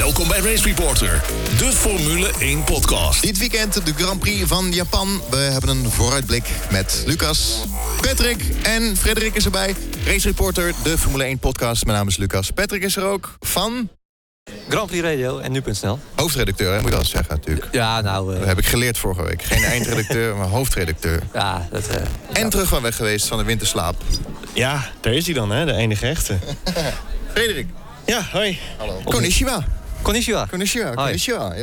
Welkom bij Race Reporter, de Formule 1 podcast. Dit weekend de Grand Prix van Japan. We hebben een vooruitblik met Lucas, Patrick en Frederik is erbij. Race Reporter, de Formule 1 podcast. Mijn naam is Lucas. Patrick is er ook van Grand Prix Radio en nu.nl. hoofdredacteur, hè, moet je dat zeggen natuurlijk. Ja, nou... Dat heb ik geleerd vorige week. Geen eindredacteur, maar hoofdredacteur. ja, dat... eh, En terug van weg geweest van de winterslaap. Ja, daar is hij dan, hè? De enige echte. Frederik. Ja, hoi. Hallo. Konnichiwa. Konnichiwa. Konnichiwa. Konnichiwa.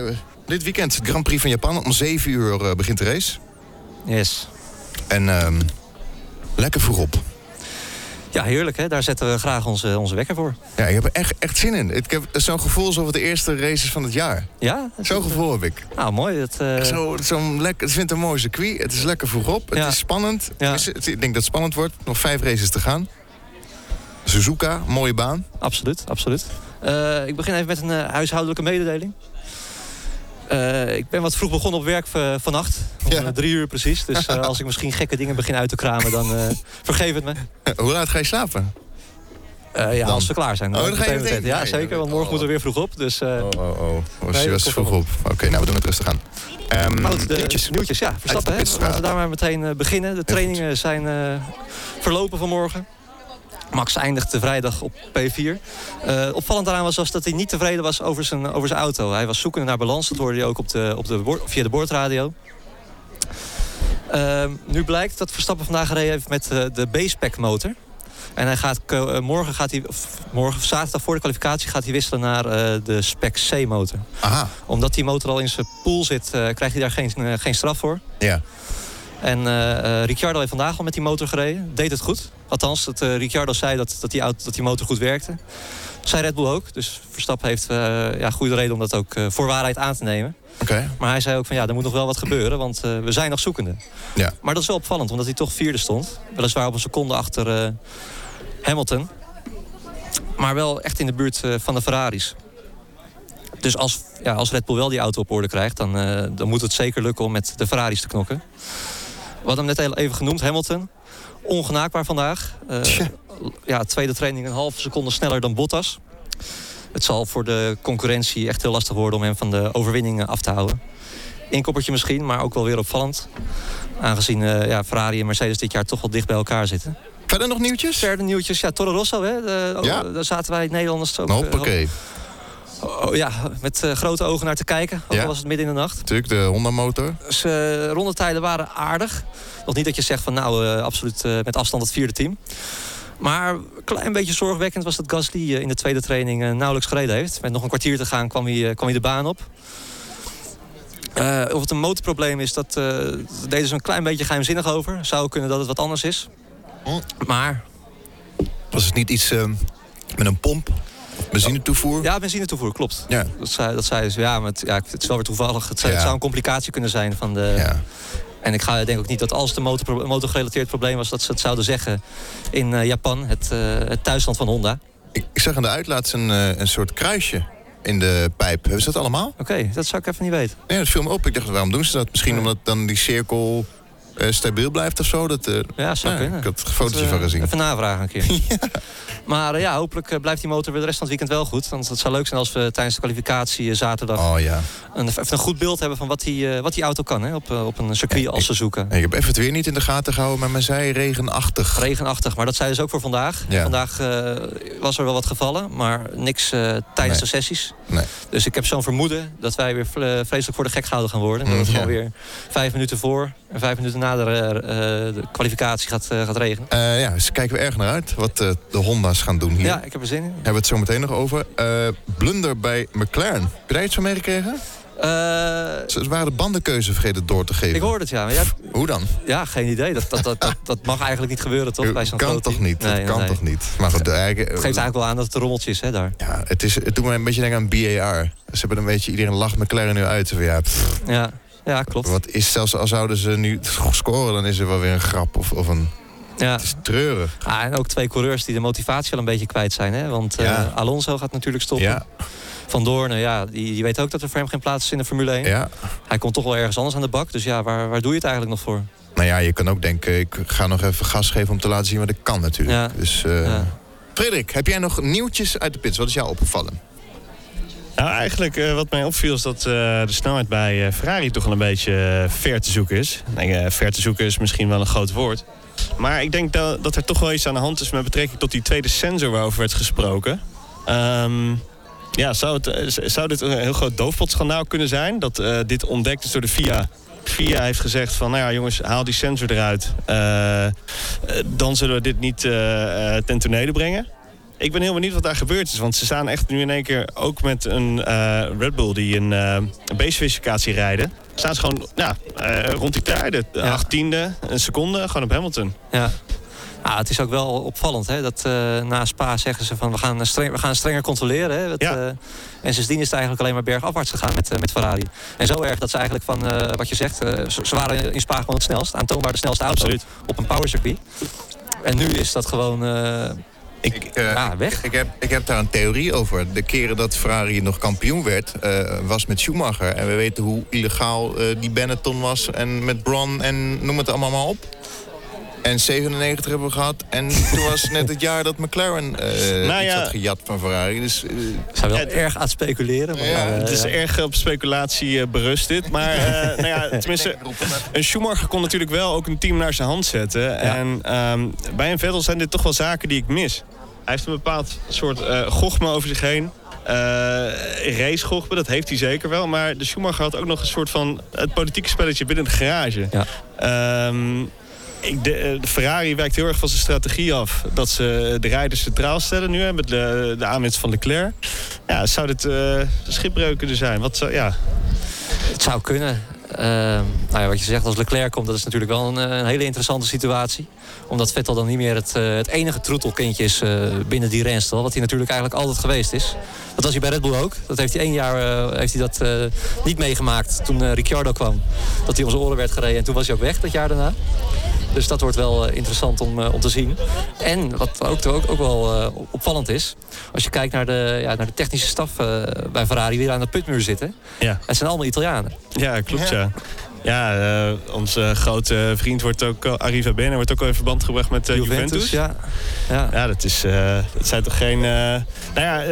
Dit weekend het Grand Prix van Japan. Om 7 uur eh, begint de race. Yes. En ehm, lekker vroeg op. Ja, heerlijk hè. Daar zetten we graag onze, onze wekker voor. Ja, ik heb er echt, echt zin in. Ik heb zo'n gevoel alsof het de eerste race is van het jaar. Ja? Zo'n gevoel heb ik. Nou, mooi. Dat, eh, Zo, zo'n lekker, ik vind het een mooi circuit. Het is lekker vroeg op. Het Ja. is spannend. Ja. Het is- Ik denk dat het spannend wordt. Nog vijf races te gaan. Suzuka, mooie baan. Absoluut, absoluut. Eh, ik begin even met een eh, huishoudelijke mededeling. Eh, ik ben wat vroeg begonnen op werk vannacht. Om Ja. drie uur precies. Dus als ik misschien gekke dingen begin uit te kramen, dan vergeef het me. Hoe laat ga je slapen? Ja, Dan. als we klaar zijn. Oh, dan ga je meteen. Ja, zeker, want morgen oh. moeten we weer vroeg op. Dus Oh, oh, oh. Was Nee, je dat was vroeg op. Oké, nou we doen het rustig aan. Goed, de nieuwtjes. nieuwtjes, ja. Verstappen, hè. Laten we daar maar meteen beginnen. De trainingen zijn verlopen vanmorgen. Max eindigde vrijdag op P4. Eh, opvallend daaraan was, was dat hij niet tevreden was over zijn, over zijn auto. Hij was zoekende naar balans. Dat hoorde je ook op de, op de, via de boordradio. Ehm, nu blijkt dat Verstappen vandaag gereden heeft met eh, de B-spec motor. En hij gaat, eh, morgen gaat hij, of morgen, zaterdag voor de kwalificatie, gaat hij wisselen naar de spec C-motor Aha, omdat die motor al in zijn pool zit, krijgt hij daar geen, geen straf voor. ja. En Ricciardo heeft vandaag al met die motor gereden. Deed het goed. Althans, dat, eh, Ricciardo zei dat, dat, die auto, dat die motor goed werkte. Zei Red Bull ook. Dus Verstappen heeft eh, ja, goede reden om dat ook eh, voor waarheid aan te nemen. Oké. Maar hij zei ook van ja, er moet nog wel wat gebeuren. Want we zijn nog zoekende. Ja. Maar dat is wel opvallend, omdat hij toch vierde stond. Weliswaar op een seconde achter Hamilton. Maar wel echt in de buurt van de Ferraris. Dus als, ja, als Red Bull wel die auto op orde krijgt... Dan, dan moet het zeker lukken om met de Ferraris te knokken. We hadden hem net even genoemd, Hamilton. Ongenaakbaar vandaag. Eh, ja, tweede training een halve seconde sneller dan Bottas. Het zal voor de concurrentie echt heel lastig worden... om hem van de overwinning af te houden. Inkoppertje misschien, maar ook wel weer opvallend. Aangezien eh, ja, Ferrari en Mercedes dit jaar toch wel dicht bij elkaar zitten. Verder nog nieuwtjes? Verder nieuwtjes, ja, Toro Rosso, hè. De- Ja. Daar zaten wij Nederlanders ook... eh, Hoppakee. Oh, ja, met eh, grote ogen naar te kijken. Ook Ja. al was het midden in de nacht. Natuurlijk, de Honda motor. Dus eh, rondetijden waren aardig. Nog niet dat je zegt van nou, eh, absoluut met afstand het vierde team. Maar een klein beetje zorgwekkend was dat Gasly in de tweede training nauwelijks gereden heeft. Met nog een kwartier te gaan kwam hij, kwam hij de baan op. Of het een motorprobleem is, dat deden ze een klein beetje geheimzinnig over. Zou kunnen dat het wat anders is. Hm. Maar Was het niet iets met een pomp? Benzine toevoer? ja, benzine toevoer, klopt. Ja. Dat zei, dat zei ze. Ja, maar het, ja, het is wel weer toevallig. Het, zou- Ja. het zou een complicatie kunnen zijn van de, Ja. En ik ga denk ook niet dat als het een motor, motorgerelateerd probleem was... dat ze het zouden zeggen in eh, Japan, het, eh, het thuisland van Honda. Ik, ik zag aan de uitlaat een, eh, een soort kruisje in de pijp. Hebben ze dat allemaal? Oké, dat zou ik even niet weten. Nee, dat viel me op. Ik dacht, waarom doen ze dat? Misschien omdat dan die cirkel stabiel blijft of zo. Dat, eh, Ja, zou ja, kunnen. ik had foto's Dat, van eh, gezien. Even navragen een keer. Maar eh, ja, hopelijk eh, blijft die motor weer de rest van het weekend wel goed. Want het zou leuk zijn als we tijdens de kwalificatie eh, zaterdag... Oh ja. Een, even een goed beeld hebben van wat die, eh, wat die auto kan hè, op, eh, op een circuit als ze zoeken. Ik heb even het weer niet in de gaten gehouden, maar men zei regenachtig. Regenachtig, maar dat zei dus ook voor vandaag. Ja. Vandaag eh, was er wel wat gevallen, maar niks eh, tijdens Nee. de sessies. Nee. Dus ik heb zo'n vermoeden dat wij weer vreselijk voor de gek gehouden gaan worden. Dat Mm, het ja. gewoon weer vijf minuten voor en vijf minuten na de, eh, de kwalificatie gaat, eh, gaat regenen. Eh, ja, dus kijken we erg naar uit wat de Honda's gaan doen hier. Ja, ik heb er zin in. Hebben we het zo meteen nog over. Blunder bij McLaren. Heb je daar iets van meegekregen? Ze waren de bandenkeuze vergeten door te geven. ik hoorde het, ja. Maar ja, Hoe dan? ja, geen idee. Dat, dat, dat, dat, dat mag eigenlijk niet gebeuren, toch? Bij kan toch niet? Nee, dat kan nee. toch niet? Maar goed, eigenlijk, Het geeft eigenlijk wel aan dat het een rommeltje is, hè, daar. ja, het, is, het doet me een beetje denken aan BAR. Ze hebben een beetje, iedereen lacht McLaren nu uit. Ja, pff, Ja, ja klopt. wat is zelfs al zouden ze nu scoren, dan is er wel weer een grap of, of een. Ja. Het is treurig. Ah, en ook twee coureurs die de motivatie al een beetje kwijt zijn. Hè? Want eh. Alonso gaat natuurlijk stoppen. Ja, Van Doorn, ja, die, die weet ook dat er voor hem geen plaats is in de Formule 1. ja. Hij komt toch wel ergens anders aan de bak. Dus ja, waar, waar doe je het eigenlijk nog voor? Nou ja, je kan ook denken, ik ga nog even gas geven om te laten zien wat ik kan natuurlijk. Dus, eh, Ja. Frederik, heb jij nog nieuwtjes uit de pits? Wat is jou opgevallen? Nou, eigenlijk uh, wat mij opviel is dat uh, de snelheid bij uh, Ferrari toch wel een beetje ver te zoeken is. Nee, ver te zoeken is misschien wel een groot woord. Maar ik denk dat, dat er toch wel iets aan de hand is met betrekking tot die tweede sensor waarover werd gesproken. Um, ja, zou, het, zou dit een heel groot doofpotschandaal kunnen zijn? Dat dit ontdekt is door de FIA FIA heeft gezegd van, nou ja jongens, haal die sensor eruit. dan zullen we dit niet ten tonele brengen ik ben heel benieuwd wat daar gebeurd is. Want ze staan echt nu in één keer ook met een uh, Red Bull die een, uh, een base-verificatie rijden. Staan ze gewoon ja, uh, rond die tijden. Ja. Achttiende, een seconde, gewoon op Hamilton. Ja. Ah, het is ook wel opvallend hè, dat na Spa zeggen ze van we gaan, streng, we gaan strenger controleren. Hè, dat, ja. en sindsdien is het eigenlijk alleen maar bergafwaarts gegaan met, met Ferrari. En zo erg dat ze eigenlijk van wat je zegt, ze waren in Spa gewoon het snelst. Aantoonbaar de snelste auto Absoluut. op een powercircuit. En nu is dat gewoon ik, uh, weg. Ik heb, ik heb daar een theorie over. De keren dat Ferrari nog kampioen werd, uh, was met Schumacher. En we weten hoe illegaal uh, die Benetton was. En met Braun en noem het allemaal maar op. En 97 hebben we gehad. En toen was net het jaar dat McLaren uh, nou ja, had gejat van Ferrari. Dus, uh, zijn wel erg aan het speculeren. Maar ja, het is erg op speculatie berust dit. Maar nou ja, tenminste, een Schumacher kon natuurlijk wel ook een team naar zijn hand zetten. En um, bij een Vettel zijn dit toch wel zaken die ik mis. Hij heeft een bepaald soort uh, gochme over zich heen. Uh, racegochme, dat heeft hij zeker wel. Maar de Schumacher had ook nog een soort van het politieke spelletje binnen de garage. Ja. Um, de, de, Ferrari werkt heel erg van zijn strategie af. Dat ze de rijders centraal stellen nu, met de, de aanwinst van Leclerc. Ja, zou dit uh, schipbreuk kunnen zijn? Wat zou, ja. Het zou kunnen. Uh, nou ja, wat je zegt, als Leclerc komt, dat is natuurlijk wel een hele interessante situatie. Omdat Vettel dan niet meer het, uh, het enige troetelkindje is uh, binnen die renstal. Wat hij natuurlijk eigenlijk altijd geweest is. Dat was hij bij Red Bull ook. Dat heeft hij één jaar heeft hij dat, niet meegemaakt toen Ricciardo kwam. Dat hij om zijn oren werd gereden. En toen was hij ook weg dat jaar daarna. Dus dat wordt wel interessant om, om te zien. En wat ook, ook, ook wel opvallend is. Als je kijkt naar de, ja, naar de technische staf bij Ferrari. Die aan de putmuur zitten. Ja. Het zijn allemaal Italianen. Ja, klopt ja. Ja, uh, onze grote vriend wordt ook, Arriva Bene, wordt ook al in verband gebracht met uh, Juventus. Ja. Ja. ja, dat, is, uh, dat zijn toch geen... nou ja,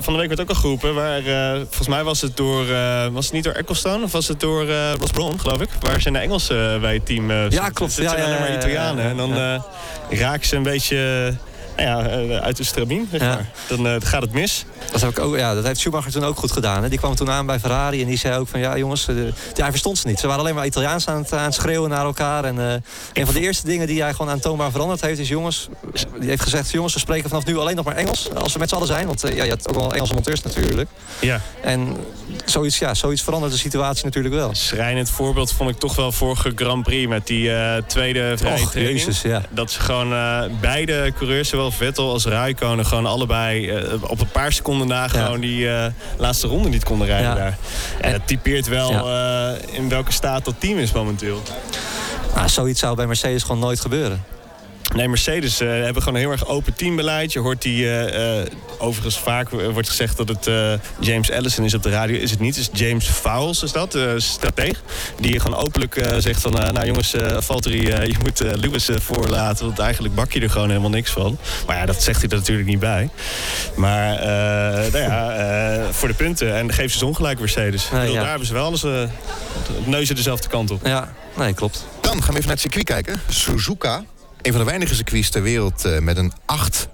van de week werd ook al geroepen, waar, volgens mij was het door... was het niet door Ecclestone of was het door was Bron, geloof ik? Waar zijn de Engelsen bij het team Ja, klopt. Het zijn ja, alleen maar Italianen. En dan raken ze een beetje ja, eh, uit de stramien, zeg maar. Dan uh, gaat het mis. Dat, heb ik ook, ja, dat heeft Schumacher toen ook goed gedaan. Hè. Die kwam toen aan bij Ferrari en die zei ook van... ja jongens, uh, hij verstond ze niet. Ze waren alleen maar Italiaans aan het, aan het schreeuwen naar elkaar. En uh, een van de eerste dingen die hij gewoon aantoonbaar veranderd heeft... is jongens, die heeft gezegd... jongens, we spreken vanaf nu alleen nog maar Engels. Als we met z'n allen zijn. Want ja, je hebt ook wel Engelse monteurs natuurlijk. Ja. En zoiets, ja, zoiets verandert de situatie natuurlijk wel. Schrijnend voorbeeld vond ik toch wel vorige Grand Prix... met die tweede vrije Jezus, ja. Dat ze gewoon beide coureurs, zowel Vettel als Rijkonen gewoon allebei uh, op een paar seconden na gewoon die uh, laatste ronde niet konden rijden daar. En het typeert wel uh, in welke staat dat team is momenteel. Nou, zoiets zou bij Mercedes gewoon nooit gebeuren. Nee, Mercedes uh, hebben gewoon een heel erg open teambeleid. Je hoort die, uh, uh, overigens vaak wordt gezegd dat het James Allison is op de radio. Is het niet, is James Fowles is dat, uh, strateeg. Die gewoon openlijk zegt van, nou jongens, Valtteri, je moet Lewis voorlaten. Want eigenlijk bak je er gewoon helemaal niks van. Maar ja, dat zegt hij er natuurlijk niet bij. Maar nou ja, voor de punten. En geef ze ongelijk Mercedes. Ja. Daar hebben ze wel alles neuzen dezelfde kant op. Ja, nee, klopt. Dan gaan we even naar het circuit kijken. Suzuka een van de weinige circuits ter wereld uh, met een 8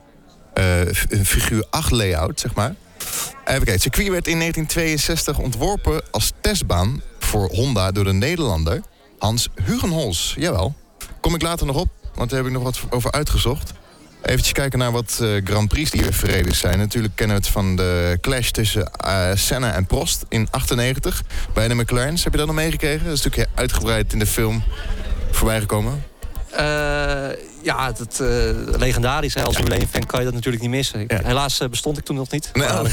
uh, een figuur 8 layout, zeg maar. Even kijken, het circuit werd in 1962 ontworpen als testbaan voor Honda door de Nederlander Hans Hugenholz. Jawel. Kom ik later nog op, want daar heb ik nog wat over uitgezocht. Even kijken naar wat Grand Prix die er verreden zijn. Natuurlijk kennen we het van de clash tussen Senna en Prost in 98 bij de McLaren's. Heb je dat nog meegekregen? Dat is natuurlijk uitgebreid in de film voorbij gekomen. Uh, ja, het, uh, legendarisch. Hè. Als 1 fan kan je dat natuurlijk niet missen. Helaas uh, bestond ik toen nog niet. Nee. Maar,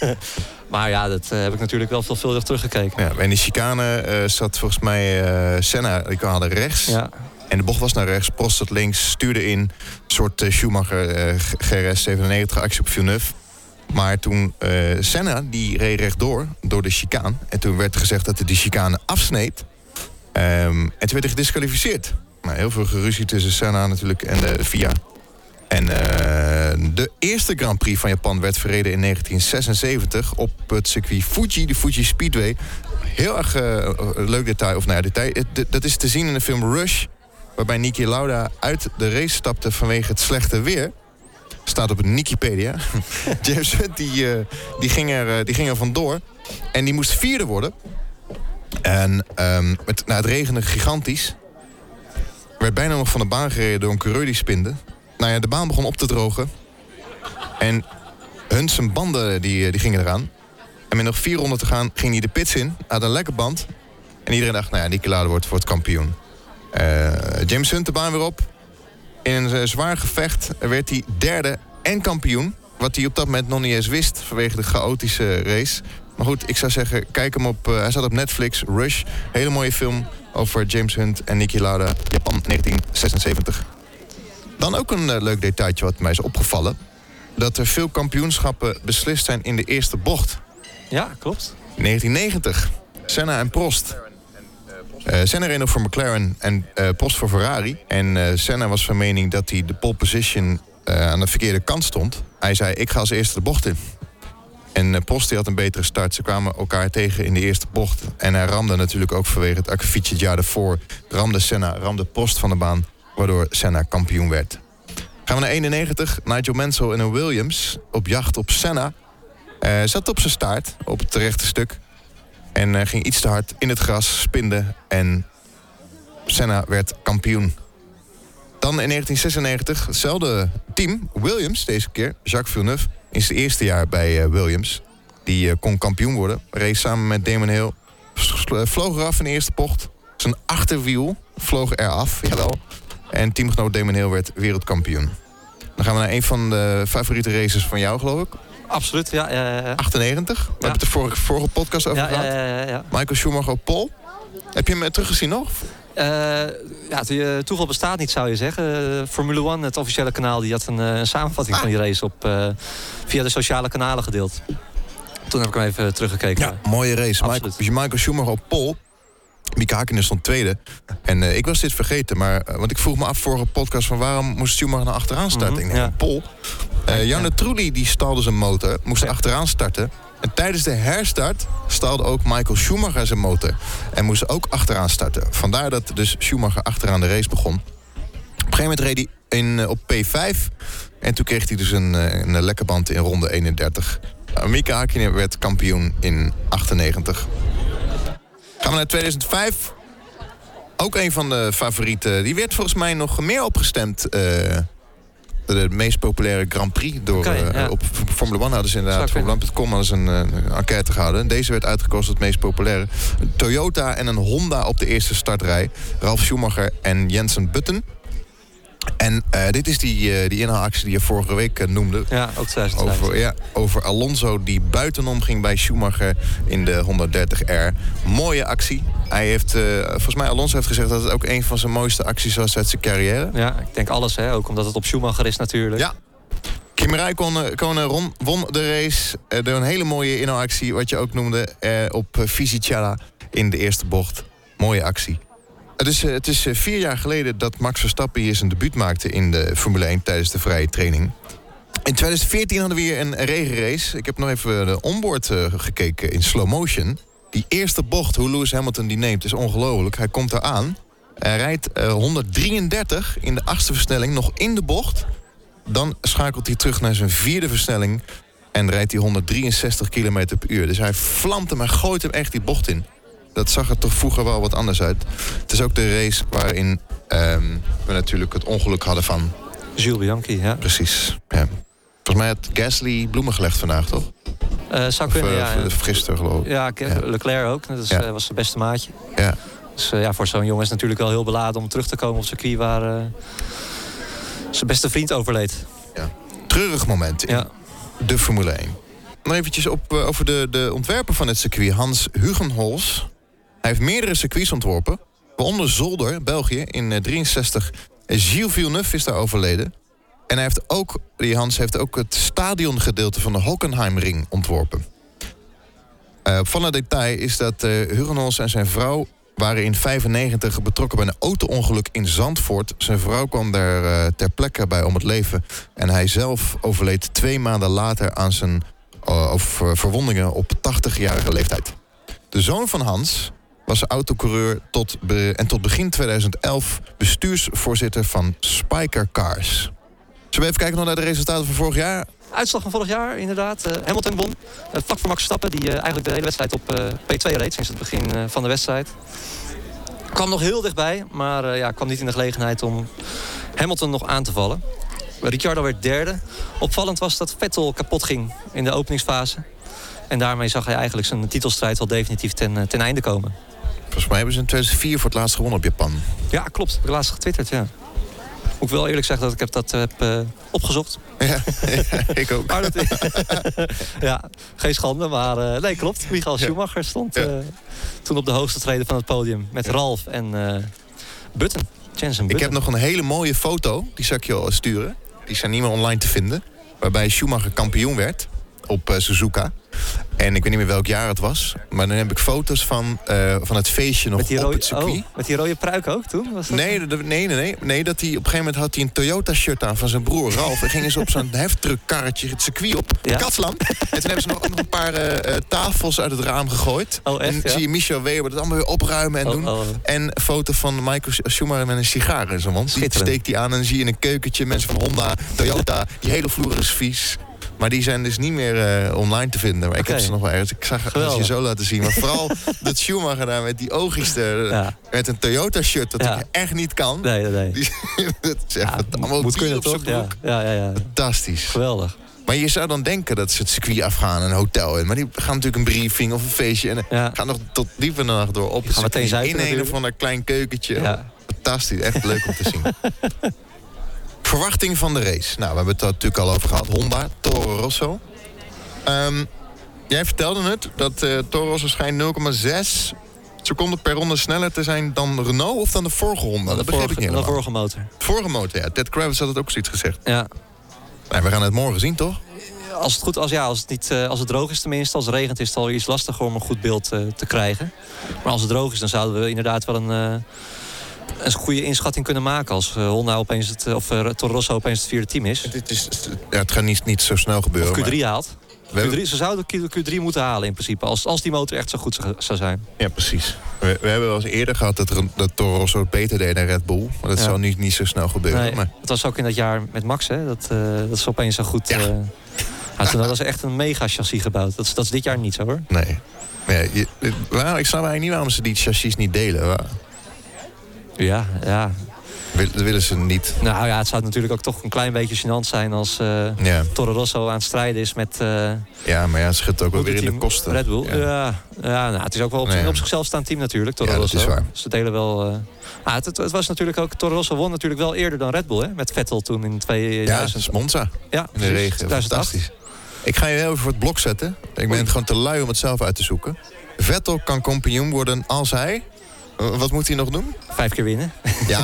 maar, ja, dat heb ik natuurlijk wel veelvuldig teruggekeken. Ja, in de chicane zat volgens mij Senna, die hadden rechts. Ja. En de bocht was naar rechts, Prost zat links, stuurde in. Een soort Schumacher GRS 97 actie op Villeneuve. Maar toen Senna, die reed rechtdoor, door de chicane. En toen werd gezegd dat hij de chicane afsneed. Um, en toen werd hij gedisqualificeerd. Nou, heel veel geruzie tussen Senna natuurlijk en de VIA. En eh, de eerste Grand Prix van Japan werd verreden in 1976 op het circuit Fuji, de Fuji Speedway. Heel erg eh, leuk detail, of nou ja, detail. Dat is te zien in de film Rush, waarbij Niki Lauda uit de race stapte vanwege het slechte weer. Staat op Wikipedia. James Hunt die, eh, die, ging er, eh, die ging er vandoor. En die moest vierde worden. En ehm, het, nou, het regende gigantisch. Werd bijna nog van de baan gereden door een coureur die spinde. Nou ja, de baan begon op te drogen. En Hunt zijn banden die, eh, die gingen eraan. En met nog vier ronden te gaan ging hij de pits in. Had een lekker band. En iedereen dacht, nou ja, Lauda wordt, wordt kampioen. Eh, James Hunt de baan weer op. In een eh, zwaar gevecht werd hij derde en kampioen. Wat hij op dat moment nog niet eens wist vanwege de chaotische race. Maar goed, ik zou zeggen, kijk hem op. hij staat op Netflix, Rush. Hele mooie film over James Hunt en Niki Lauda, Japan 1976. Dan ook een eh, leuk detailtje wat mij is opgevallen. Dat er veel kampioenschappen beslist zijn in de eerste bocht. Ja, klopt. 1990. Senna en Prost. Eh Senna reed nog voor McLaren en eh, Prost voor Ferrari. En Senna was van mening dat hij de pole position aan de verkeerde kant stond. Hij zei, ik ga als eerste de bocht in. En eh, Prost die had een betere start. Ze kwamen elkaar tegen in de eerste bocht. En hij ramde natuurlijk ook vanwege het akkefietje het jaar daarvoor. Ramde Senna, ramde Prost van de baan. Waardoor Senna kampioen werd. Gaan we naar 91. Nigel Mansell in een Williams op jacht op Senna. Eh, zat op zijn staart, op het rechte stuk. En eh, ging iets te hard in het gras, spinde. En Senna werd kampioen. Dan in 1996, hetzelfde team, Williams deze keer. Jacques Villeneuve, in zijn eerste jaar bij eh, Williams. Die eh, kon kampioen worden. Race samen met Damon Hill. Vlo- Vloog eraf in de eerste bocht. Zijn achterwiel vloog eraf, jawel. En teamgenoot Damon Hill werd wereldkampioen. Dan gaan we naar een van de favoriete races van jou, geloof ik. Absoluut, ja. ja, ja, ja. 98. We hebben het de vorige, vorige podcast over gehad. ja, ja, ja. Michael Schumacher op pol. Heb je hem eh, teruggezien nog? Eh, ja, eh, toeval bestaat niet, zou je zeggen. Eh, Formule One, het officiële kanaal, die had een, een samenvatting van die race op, via de sociale kanalen gedeeld. Toen heb ik hem even teruggekeken. mooie race. Michael, Absoluut. Michael Schumacher op pol. Mieke Hakkinen stond tweede. En ik was dit vergeten, maar, want ik vroeg me af vorige podcast... van waarom moest Schumacher naar achteraan starten? Mhm, ik denk, ja. pol. Eh Janne Trulli die stalde zijn motor, moest Ja. achteraan starten. En tijdens de herstart stalde ook Michael Schumacher zijn motor. En moest ook achteraan starten. Vandaar dat dus Schumacher achteraan de race begon. Op een gegeven moment reed hij in, eh, op P5. En toen kreeg hij dus een, eh, een lekker band in ronde 31. Uh, Mika Hakkinen werd kampioen in 98. Gaan we naar 2005. Ook een van de favorieten. Die werd volgens mij nog meer opgestemd. eh, de meest populaire Grand Prix. Door, eh, ja. Op Formule 1 hadden ze inderdaad. Zou kunnen. Formule 1.com hadden ze een, enquête gehouden. Deze werd uitgekozen tot het meest populaire. Een Toyota en een Honda op de eerste startrij. Ralf Schumacher en Jensen Button. En eh, dit is die, eh, die inhaalactie die je vorige week eh, noemde. Ja, ook 2005. Over, ja, over Alonso die buitenom ging bij Schumacher in de 130R. Mooie actie. Hij heeft, volgens mij Alonso heeft gezegd dat het ook een van zijn mooiste acties was uit zijn carrière. Ja, ik denk alles, hè. Ook omdat het op Schumacher is natuurlijk. Ja. Kimi Räikkönen won de race door een hele mooie inhaalactie, wat je ook noemde, op Fisichella in de eerste bocht. Mooie actie. Het is, eh, het is eh, vier jaar geleden dat Max Verstappen hier zijn debuut maakte in de Formule 1 tijdens de vrije training. In 2014 hadden we weer een regenrace. Ik heb nog even de onboard eh, gekeken in slow motion. Die eerste bocht, hoe Lewis Hamilton die neemt, is ongelooflijk. Hij komt eraan. Hij rijdt eh, 133 in de achtste versnelling, nog in de bocht. Dan schakelt hij terug naar zijn vierde versnelling. En rijdt hij 163 km per uur. Dus hij vlamt hem en gooit hem echt die bocht in. Dat zag er toch vroeger wel wat anders uit. Het is ook de race waarin ehm, we natuurlijk het ongeluk hadden van... Jules Bianchi, ja. Precies, ja. Volgens mij had Gasly bloemen gelegd vandaag, toch? Eh, zou Of, kunnen, eh, ja. gisteren, geloof ik. Ja, Ja. Leclerc ook. Dat is, Ja. eh, was zijn beste maatje. Ja. Dus ja, voor zo'n jongen is het natuurlijk wel heel beladen om terug te komen op circuit waar zijn beste vriend overleed. Treurig moment in Ja. de Formule 1. Nog eventjes op, over de, de ontwerper van het circuit, Hans Hugenholz. Hij heeft meerdere circuits ontworpen. Waaronder Zolder, België, in eh, 63. Gilles Villeneuve is daar overleden. En hij heeft ook, die Hans heeft ook het stadiongedeelte van de Hockenheimring ontworpen. Eh opvallend detail is dat eh Hugenholz en zijn vrouw waren in 95 betrokken bij een auto-ongeluk in Zandvoort. Zijn vrouw kwam daar eh, ter plekke bij om het leven. En hij zelf overleed twee maanden later aan zijn eh, of, eh, verwondingen op 80-jarige leeftijd. De zoon van Hans was autocoureur tot en tot begin 2011 bestuursvoorzitter van Spiker Cars. Zullen we even kijken naar de resultaten van vorig jaar? Uitslag van vorig jaar, inderdaad. Eh, Hamilton won. Uh, vlak voor Max Verstappen, die eh, eigenlijk de hele wedstrijd op eh, P2 reed sinds het begin van de wedstrijd. Kwam nog heel dichtbij, maar ja, kwam niet in de gelegenheid om Hamilton nog aan te vallen. Ricciardo werd derde. Opvallend was dat Vettel kapot ging in de openingsfase. En daarmee zag hij eigenlijk zijn titelstrijd wel definitief ten, ten einde komen. Volgens mij hebben ze in 2004 voor het laatst gewonnen op Japan. Ja, klopt. Heb ik laatst getwitterd, ja. Moet ik wel eerlijk zeggen dat ik heb dat heb eh, opgezocht. Ja, ik ook. Maar dat, ja, geen schande, maar eh, nee, klopt. Michael Schumacher stond eh, toen op de hoogste treden van het podium met Ralf en eh Button. Jensen Ik Button. heb nog een hele mooie foto, die zal ik je wel sturen. Die zijn niet meer online te vinden. Waarbij Schumacher kampioen werd op eh, Suzuka. En ik weet niet meer welk jaar het was. Maar dan heb ik foto's van, eh, van het feestje nog met, die op rode, het circuit. oh, met die rode pruik ook toen? Was dat Nee, nee, nee, nee, nee. Dat hij op een gegeven moment had hij een Toyota-shirt aan van zijn broer Ralf. En gingen ze op zo'n heftruckkarretje het circuit op. Ja. Katsland. En toen hebben ze nog, ook nog een paar eh, tafels uit het raam gegooid. Oh, echt, en ja? zie je Michel Weber dat allemaal weer opruimen en Oh, doen. oh. En een foto van Michael Schumacher met een sigaar in zijn mond. Die steekt hij aan en zie je in een keukentje mensen van Honda, Toyota. Die hele vloer is vies. Maar die zijn dus niet meer eh, online te vinden. Maar ik heb ze nog wel ergens. Ik zag het je zo laten zien. Maar vooral dat Schumacher daar met die oogjes Ja. met een Toyota-shirt dat Ja. ik echt niet kan. Nee, nee, nee. Die, dat is echt Ja, allemaal moet kunnen op toch? Ja, ja, ja, ja. Fantastisch. Geweldig. Maar je zou dan denken dat ze het circuit afgaan en een hotel in. Maar die gaan natuurlijk een briefing of een feestje. En Ja. gaan nog tot diep in de nacht door op gaan meteen zuipen In een of ander klein keukentje. Ja. Fantastisch. Echt leuk om te zien. Verwachting van de race. Nou, we hebben het natuurlijk al over gehad. Honda, Toro Rosso. Ehm, jij vertelde het dat eh Toro Rosso schijnt 0,6 seconden per ronde sneller te zijn dan Renault of dan de vorige Honda. Dat de begreep ik vorige, niet de vorige motor. Vorige motor, ja. Ted Kravitz had het ook zoiets gezegd. Ja. Nou, we gaan het morgen zien, toch? Als het goed als, ja, als, het niet, eh, als het droog is tenminste, als het regent is het al iets lastiger om een goed beeld eh, te krijgen. Maar als het droog is, dan zouden we inderdaad wel een, een goede inschatting kunnen maken. Als eh, Honda opeens het, eh, of eh, Toro Rosso opeens het vierde team is. Het, is, ja, het gaat niet, niet zo snel gebeuren. Of Q3 maar haalt. we hebben- Q3, ze zouden Q, Q3 moeten halen in principe. Als, als die motor echt zo goed zou, zou zijn. Ja, precies. We, we hebben wel eens eerder gehad dat, dat Toro Rosso beter deed dan Red Bull. Maar dat Ja. zal niet, niet zo snel gebeuren. Nee, Maar Het was ook in dat jaar met Max, hè, dat, eh, dat ze opeens zo goed... Ja. ja, toen hadden ze echt een mega chassis gebouwd. Dat is, dat is dit jaar niet zo hoor. nee. Ja, je, waarom, ik snap eigenlijk niet waarom ze die chassis niet delen. Waar, Ja, ja. dat willen ze niet. Nou ja, het zou natuurlijk ook toch een klein beetje gênant zijn als Ja, Toro Rosso aan het strijden is met eh ja maar ja, het schudt ook wel weer in de kosten. Red Bull. Ja. Ja, ja, nou, het is ook wel op, Nee. op zichzelf staand team natuurlijk, Toro Ja, dat Rosso. is waar. Ze delen wel... ah, het, het, was natuurlijk ook... Toro Rosso won natuurlijk wel eerder dan Red Bull, hè? Met Vettel toen in Ja, 2000. het is Monza Ja, in de regen. 2008. Fantastisch. Ik ga je heel even voor het blok zetten. Ik ben Oei. gewoon te lui om het zelf uit te zoeken. Vettel kan kampioen worden als hij... Wat moet hij nog doen? Vijf keer winnen. Ja.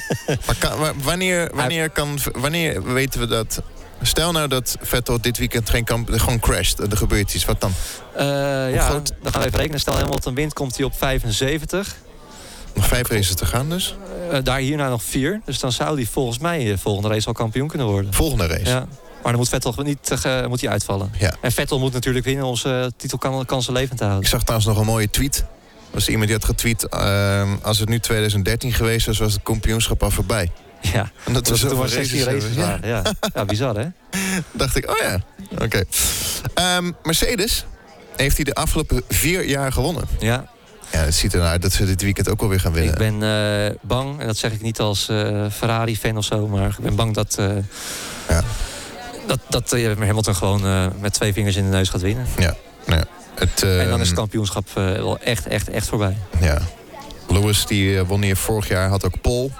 maar kan- wa- wanneer, wanneer, kan, wanneer weten we dat... Stel nou dat Vettel dit weekend geen kamp, gewoon crasht. Er gebeurt iets. Wat dan? Eh, ja, groot? dan gaan we even rekenen. Stel Hamilton wint, komt hij op 75. Nog vijf races te gaan dus. Eh, daar hierna nog vier. Dus dan zou hij volgens mij de volgende race al kampioen kunnen worden. Volgende race. Ja. Maar dan moet Vettel niet eh, moet hij uitvallen. Ja. En Vettel moet natuurlijk winnen om zijn titelkansen levend te Ik houden. zag trouwens nog een mooie tweet. Was iemand die had getweet... ehm, als het nu 2013 geweest was, was het kampioenschap al voorbij. Ja, En dat toen was was 16 races Ja. Ja. ja, bizar hè? dacht ik, oh ja. Oké. Ehm, Mercedes heeft hij de afgelopen vier jaar gewonnen. Ja, Ja, het ziet ernaar uit dat ze dit weekend ook wel weer gaan winnen. ik ben eh, bang, en dat zeg ik niet als eh, Ferrari-fan of zo, maar ik ben bang dat, eh, Ja. dat, dat Hamilton gewoon met twee vingers in de neus gaat winnen. Het, en dan ehm, is het kampioenschap eh, wel echt, echt, echt voorbij. Ja. Lewis die eh, won hier vorig jaar, had ook Pol.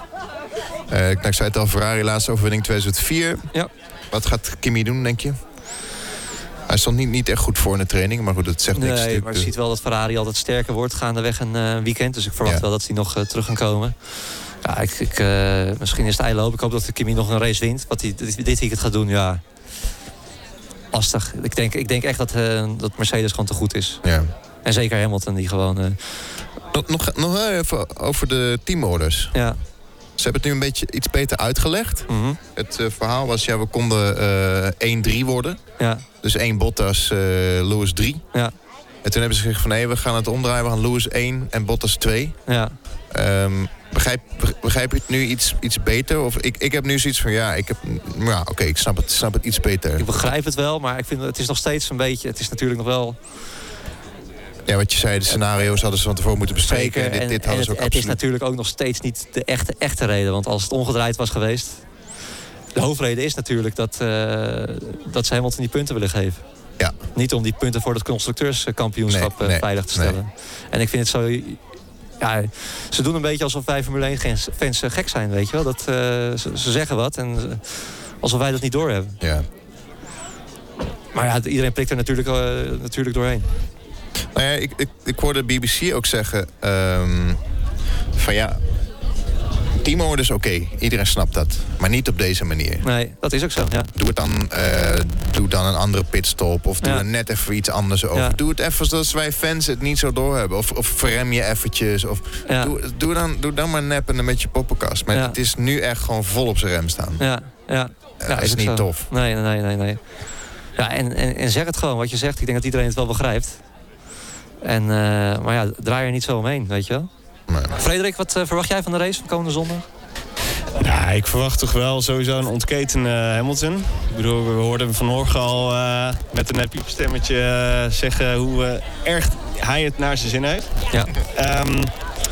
Eh ik zei het al, Ferrari laatste overwinning 2004. Ja. Wat gaat Kimi doen, denk je? Hij stond niet, niet echt goed voor in de training, maar goed, dat zegt niks. Nee, maar je ziet wel dat Ferrari altijd sterker wordt gaandeweg een eh, weekend. Dus ik verwacht Ja. wel dat die nog eh, terug gaan komen. Ja, ik, ik, eh, misschien is het eiloop. Ik hoop dat Kimi nog een race wint. Wat hij dit, dit weekend gaat doen, ja. Lastig. Ik denk, ik denk echt dat, eh, dat Mercedes gewoon te goed is. Ja. En zeker Hamilton, die gewoon... eh, Nog, nog, nog even over de teamorders. Ja. Ze hebben het nu een beetje iets beter uitgelegd. Mhm. Het eh, verhaal was, ja, we konden eh 1-3 worden. ja. Dus één Bottas, eh Lewis 3. Ja. En toen hebben ze gezegd van nee, we gaan het omdraaien. We gaan Lewis 1 en Bottas 2. Ja. Ehm, begrijp, begrijp je het nu iets, iets beter? Of ik, ik heb nu zoiets van ja, ik heb. Ja, oké, ik snap het, snap het iets beter. Ik begrijp het wel, maar ik vind het is nog steeds een beetje. Het is natuurlijk nog wel Ja, wat je zei, de scenario's hadden ze van tevoren moeten bespreken. En dit, dit en hadden ze ook het is natuurlijk ook nog steeds niet de echte, echte reden. Want als het omgedraaid was geweest. De hoofdreden is natuurlijk dat, eh, dat ze Hamilton die punten willen geven. Ja. Niet om die punten voor het constructeurskampioenschap Nee, eh, nee, veilig te nee. stellen. En ik vind het zo. Ja, ze doen een beetje alsof wij Formule 1 gens- fans eh, gek zijn, weet je wel. Dat, eh, ze, ze zeggen wat en alsof wij dat niet doorhebben. Ja. Maar ja, iedereen prikt er natuurlijk, natuurlijk doorheen. Nou ja, ik, ik, ik hoorde de BBC ook zeggen ehm, van ja, teamorders is oké, iedereen snapt dat, maar niet op deze manier. Nee, dat is ook zo. Ja. Doe het dan, eh, doe dan een andere pitstop of doe Ja. er net even iets anders over. Ja. Doe het even zodat wij fans het niet zo doorhebben. Of, of verrem je eventjes. Of doe, doe, dan, doe dan maar neppen met je poppenkast. Maar het is nu echt gewoon vol op zijn rem staan. Ja, ja. Dat is ook niet zo. tof. Nee, nee, nee, nee. Ja, en, en, en zeg het gewoon wat je zegt. Ik denk dat iedereen het wel begrijpt. En, eh, maar ja, draai er niet zo omheen, weet je wel. Nee. Frederik, wat eh, verwacht jij van de race van komende zondag? Ja, ik verwacht toch wel sowieso een ontketende Hamilton. Ik bedoel, we hoorden hem vanmorgen al eh, met een happy stemmetje eh, zeggen hoe eh, erg hij het naar zijn zin heeft. Ja, Ehm,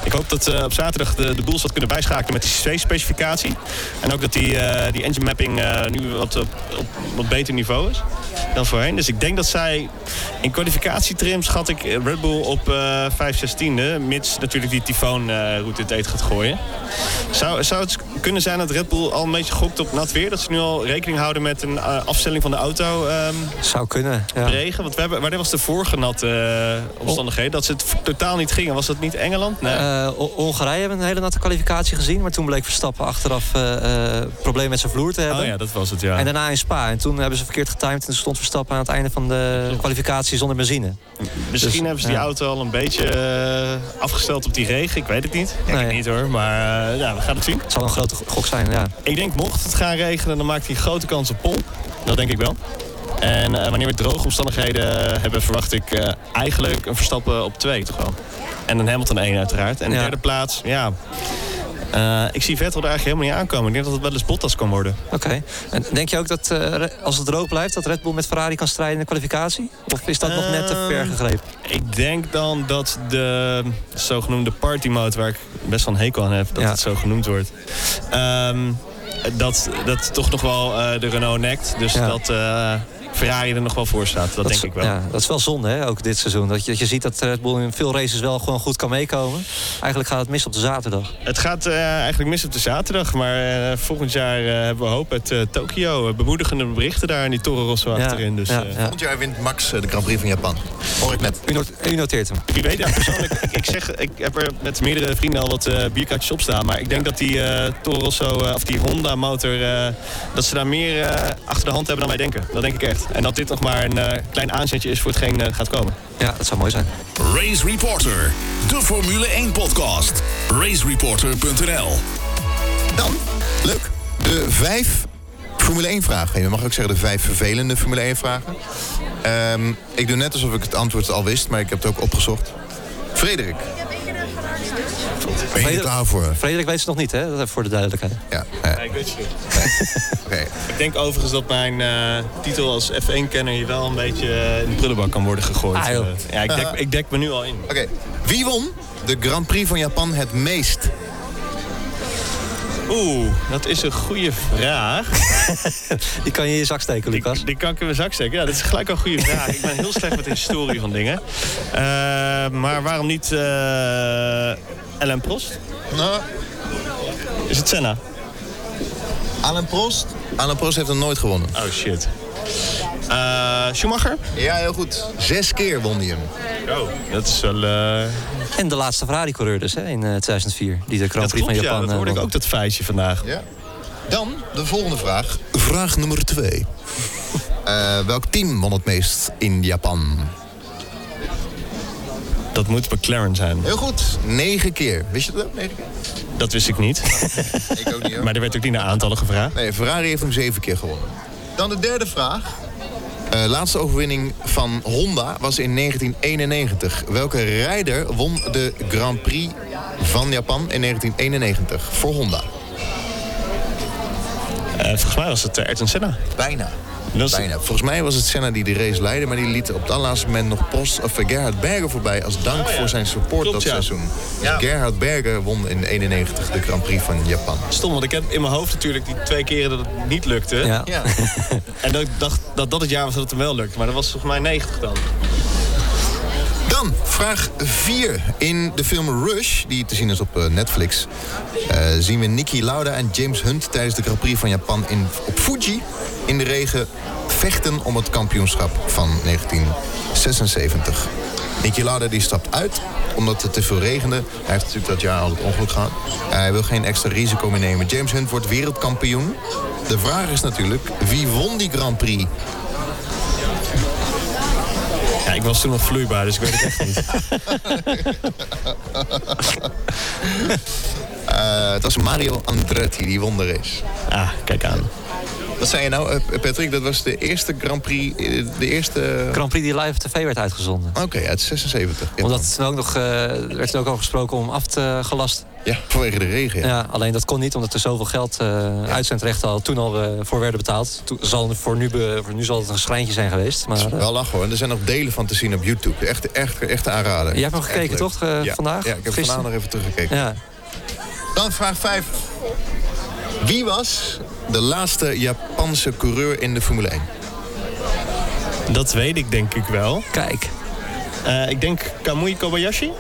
ik hoop dat eh, op zaterdag de, de boels wat kunnen bijschakelen met die C-specificatie. En ook dat die, eh, die engine mapping eh, nu wat op, op wat beter niveau is dan voorheen. Dus ik denk dat zij in kwalificatietrim schat ik Red Bull op eh 5 16e. Mits natuurlijk die tyfoonroute het eten gaat gooien. Zou, zou het kunnen zijn dat Red Bull al een beetje gokt op nat weer? Dat ze nu al rekening houden met een afstelling van de auto ehm, zou kunnen. Ja. regen? Want we hebben, wanneer was de vorige natte omstandigheden? Dat ze het totaal niet gingen. Was dat niet Engeland? Nee. O- Hongarije hebben een hele natte kwalificatie gezien. Maar toen bleek Verstappen achteraf eh eh probleem met zijn vloer te hebben. oh ja, dat was het, ja. En daarna in Spa. En toen hebben ze verkeerd getimed. En toen stond Verstappen aan het einde van de kwalificatie zonder benzine. Misschien Dus, hebben ze die ja. auto al een beetje afgesteld op die regen. Ik weet het niet. Ik Nee. het niet hoor, maar ja, we gaan het zien. Het zal een grote gok zijn, ja. Ik denk mocht het gaan regenen, dan maakt hij grote kans op pol. Dat denk ik wel. En wanneer we droge omstandigheden hebben, verwacht ik eigenlijk een Verstappen op twee toch wel. En een Hamilton 1 uiteraard. En de Ja. derde plaats, ja... eh, ik zie Vettel er eigenlijk helemaal niet aankomen. Ik denk dat het wel eens Bottas kan worden. Oké. En denk je ook dat eh, als het droog blijft, dat Red Bull met Ferrari kan strijden in de kwalificatie? Of is dat nog net te ver Ehm, gegrepen? Ik denk dan dat de zogenoemde party mode, waar ik best wel een hekel aan heb, dat Ja. het zo genoemd wordt, ehm, dat, dat toch nog wel eh, de Renault nekt. Dus Ja. dat Ferrari er nog wel voor staat. Dat, denk is, ik wel. Ja, dat is wel zonde, hè, ook dit seizoen. Dat je, dat je ziet dat Red Bull in veel races wel gewoon goed kan meekomen. Eigenlijk gaat het mis op de zaterdag. Het gaat eh, eigenlijk mis op de zaterdag, maar eh, volgend jaar eh, hebben we hoop uit eh, Tokio. Eh, bemoedigende berichten daar in die Toro Rosso Ja, achterin. Dus ja, eh, ja. Volgend jaar wint Max eh, de Grand Prix van Japan. Hoor ik net. U, not- u noteert hem. Wie weet, ja, persoonlijk, ik, ik, zeg, ik heb er met meerdere vrienden al wat eh bierkaartjes op staan. Maar ik denk dat die eh Toro Rosso, eh, of die Honda motor, eh, dat ze daar meer eh, achter de hand hebben dan wij denken. Dat denk ik echt. En dat dit nog maar een eh, klein aanzetje is voor hetgeen eh, gaat komen. Ja, dat zou mooi zijn. Race Reporter, de Formule 1 podcast. Racereporter.nl Dan, leuk, de vijf Formule 1 vragen. Je mag ook zeggen de vijf vervelende Formule 1 vragen. Ehm, ik doe net alsof ik het antwoord al wist, maar ik heb het ook opgezocht. Frederik. Ben je er klaar voor? Frederik weet het nog niet, hè? Dat even voor de duidelijkheid. Ja, ja, ik weet het niet. oké. Ik denk overigens dat mijn eh, titel als F1-kenner hier wel een beetje eh, in de prullenbak kan worden gegooid. Ah. Eh, ja, ik dek, ik dek me nu al in. Oké, wie won de Grand Prix van Japan het meest? Oeh, dat is een goede vraag. Die kan je in je zak steken, Lucas. Die, die kan ik in mijn zak steken. Ja, dat is gelijk al een goede vraag. Ik ben heel slecht met de historie van dingen. Eh, maar waarom niet eh Ellen Prost? Nou, Is het Senna? Alain Prost. Alain Prost heeft hem nooit gewonnen. Oh shit. Eh, Schumacher? Ja, heel goed. Zes keer won hij hem. Oh. Dat is wel... eh, En de laatste Ferrari-coureur dus, hè, in eh, 2004. Die de Grand dat Prix van ja. Japan Dat eh, hoorde ik ook, dat feitje vandaag. Ja. Dan de volgende vraag. Vraag nummer twee. Eh, welk team won het meest in Japan? Dat moet McLaren zijn. Heel goed. Negen keer. Wist je dat ook? Negen keer? Dat wist ik niet. Ik ook niet hoor. maar er werd ook niet naar aantallen gevraagd. Nee, Ferrari heeft hem zeven keer gewonnen. Dan de derde vraag. Eh, laatste overwinning van Honda was in 1991. Welke rijder won de Grand Prix van Japan in 1991 voor Honda? Eh, volgens mij was het uh, Ayrton Senna. Bijna. Dat is- Bijna. Volgens mij was het Senna die de race leidde, maar die liet op het allerlaatste moment nog Post of eh, Gerhard Berger voorbij als dank Oh ja. voor zijn support Klopt, dat ja. seizoen. Dus Ja. Gerhard Berger won in 91 de Grand Prix van Japan. Stom, want ik heb in mijn hoofd natuurlijk die twee keren dat het niet lukte. Ja. Ja. En dat ik dacht dat dat het jaar was dat het hem wel lukte. Maar dat was volgens mij 90 dan. Vraag 4. In de film Rush, die te zien is op eh, Netflix, eh, zien we Niki Lauda en James Hunt tijdens de Grand Prix van Japan in, op Fuji in de regen vechten om het kampioenschap van 1976. Niki Lauda die stapt uit omdat het te veel regende. Hij heeft natuurlijk dat jaar al het ongeluk gehad. Hij wil geen extra risico meer nemen. James Hunt wordt wereldkampioen. De vraag is natuurlijk, wie won die Grand Prix? Ja, ik was toen nog vloeibaar, dus ik weet het echt niet. Eh, het was Mario Andretti, die won de race. Ah, kijk aan. Wat zei je nou, eh, Patrick? Dat was de eerste Grand Prix, eh, de eerste... Grand Prix die live op tv werd uitgezonden. Oké, uit 76. Ja, Omdat het toen ook nog, eh, er werd toen ook over gesproken om af te gelast. Ja, vanwege de regen. Ja. Ja. alleen dat kon niet, omdat er zoveel geld, eh uitzendrechten al toen al voor werden betaald. Toen zal, voor, nu, be- voor nu zal het een schrijntje zijn geweest. Maar, Wel lachen hoor. En er zijn nog delen van te zien op YouTube. Echt, echt, echt aanraden. Jij hebt nog gekeken, leuk. toch, ja. vandaag? Ja, ik heb Gisteren? vandaag nog even teruggekeken. ja. Dan vraag 5. Wie was de laatste Japanse coureur in de Formule 1? Dat weet ik denk ik wel. Kijk, Eh, ik denk Kamui Kobayashi.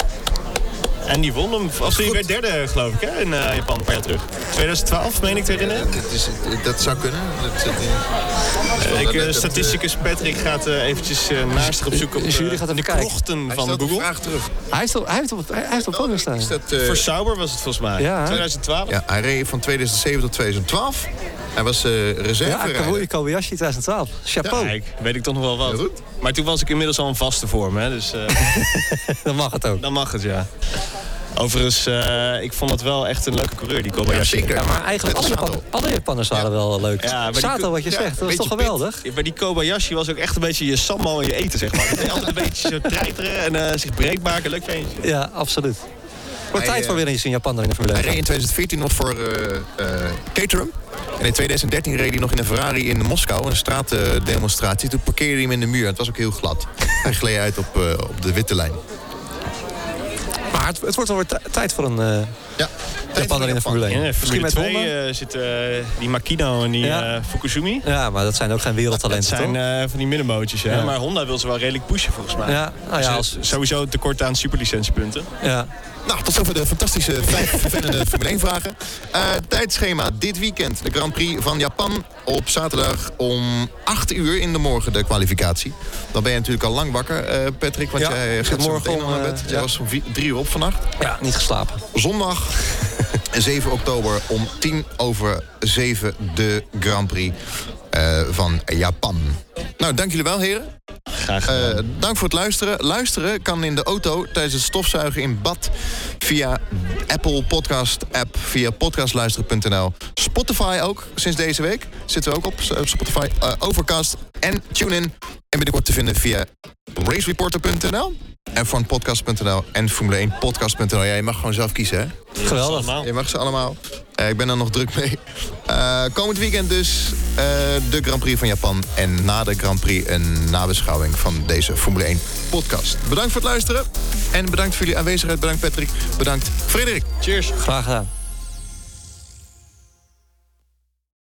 En die won hem, als hij Goed. werd derde geloof ik, hè, in eh, Japan een paar jaar terug. 2012, meen ik te herinneren. Dat, is, dat zou kunnen. Dat, Eh, ik, eh, statisticus Patrick gaat eventjes eh, naast op zoek op eh, gaat de krochten van Google. vraag terug. hij heeft op, hij heeft op, hij heeft op het podium staan. Is Voor Sauber was het volgens mij. Ja. 2012. ja, hij reed van 2007 tot 2012. Hij was eh Ja, reserve Kamui Kobayashi 2012. Chapeau. Kijk, weet ik toch nog wel wat. Maar toen was ik inmiddels al een vaste vorm, hè, dus eh, Dan mag het ook. dan mag het, ja. Overigens, eh, ik vond het wel echt een leuke coureur, die Kobayashi. zeker. Ja, maar eigenlijk alle, Japan, alle Japanners waren wel leuk. Ja, Sato, wat je ja, zegt, dat was beetje toch geweldig? Ja, Maar die Kobayashi was ook echt een beetje je sammo en je eten, zeg maar. Dat altijd een beetje zo treiteren en eh, zich breed maken. Leuk ventje. Ja, absoluut. Wordt tijd voor weer eens in Japan in de Formule Hij 1. reed in 2014 nog voor eh eh, Caterham. En in 2013 reed hij nog in een Ferrari in Moskou, een straatdemonstratie. Toen parkeerde hij hem in de muur. Het was ook heel glad. Hij gleed uit op, eh, op de witte lijn. Maar het, het wordt alweer ti- tijd voor een eh Ja, Japaner in de Formule 1. Ja, Misschien met 2 Honda? eh, zitten eh, die Makino en die Ja. eh, Fukuzumi. Ja, maar dat zijn ook geen Dat wereldtalenten, zijn toch? eh, van die middenmootjes, hè. Ja. Maar Honda wil ze wel redelijk pushen, volgens mij. ja, nou ja, als, Sowieso tekort aan superlicentiepunten. ja. Nou, tot zover de fantastische vijf vervelende Formule 1 vragen. Eh, tijdschema. Dit weekend de Grand Prix van Japan. Op zaterdag om 8 uur in de morgen de kwalificatie. Dan ben je natuurlijk al lang wakker, eh, Patrick. Want Ja, jij ik gaat morgen om, al naar eh, bed. Jij ja. was om 3 uur op vannacht. ja, niet geslapen. Zondag 7 oktober om 10 over 7 de Grand Prix eh, van Japan. Nou, dank jullie wel, heren. Graag gedaan. Eh, dank voor het luisteren. Luisteren kan in de auto tijdens het stofzuigen in bad via Apple Podcast app, via podcastluisteren.nl. Spotify ook, sinds deze week zitten we ook op eh, Spotify, eh, Overcast en TuneIn. En binnenkort te vinden via racereporter.nl, F1podcast.nl en Formule 1 podcast.nl. Ja, je mag gewoon zelf kiezen, hè? Geweldig. Je mag ze allemaal. Eh, ik ben er nog druk mee. Eh, komend weekend dus eh, de Grand Prix van Japan. En na de Grand Prix een nabeschouwing van deze Formule 1 podcast. Bedankt voor het luisteren. En bedankt voor jullie aanwezigheid. Bedankt Patrick. Bedankt Frederik. Cheers. Graag gedaan.